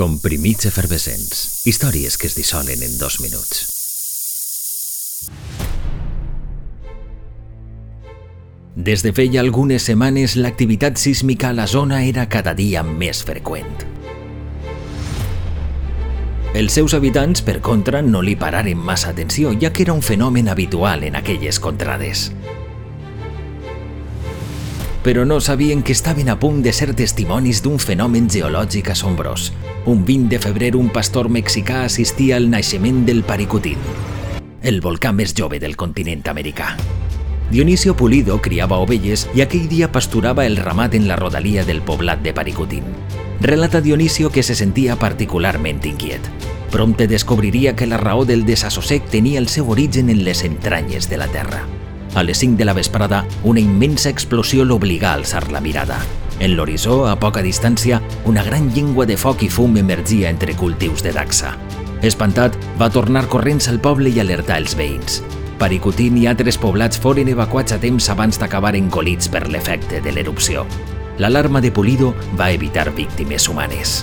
Comprimits efervescents. Històries que es dissolen en dos minuts. Des de feia algunes setmanes, l'activitat sísmica a la zona era cada dia més freqüent. Els seus habitants, per contra, no li pararen massa atenció, ja que era un fenomen habitual en aquelles contrades però no sabien que estaven a punt de ser testimonis d'un fenomen geològic assombrós. Un 20 de febrer un pastor mexicà assistia al naixement del Paricutín, el volcà més jove del continent americà. Dionisio Pulido criava ovelles i aquell dia pasturava el ramat en la rodalia del poblat de Paricutín. Relata Dionisio que se sentia particularment inquiet. Prompte descobriria que la raó del desassossec tenia el seu origen en les entranyes de la terra. A les 5 de la vesprada, una immensa explosió l'obligà a alçar la mirada. En l'horitzó, a poca distància, una gran llengua de foc i fum emergia entre cultius de Daxa. Espantat, va tornar corrents al poble i alertar els veïns. Paricutín i altres poblats foren evacuats a temps abans d'acabar encolits per l'efecte de l'erupció. L'alarma de Pulido va evitar víctimes humanes.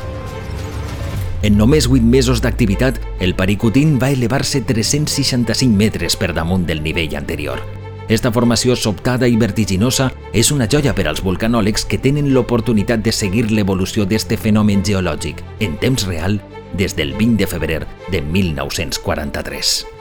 En només 8 mesos d'activitat, el Paricutín va elevar-se 365 metres per damunt del nivell anterior. Esta formació sobtada i vertiginosa és una joia per als volcanòlegs que tenen l'oportunitat de seguir l'evolució d'este fenomen geològic en temps real des del 20 de febrer de 1943.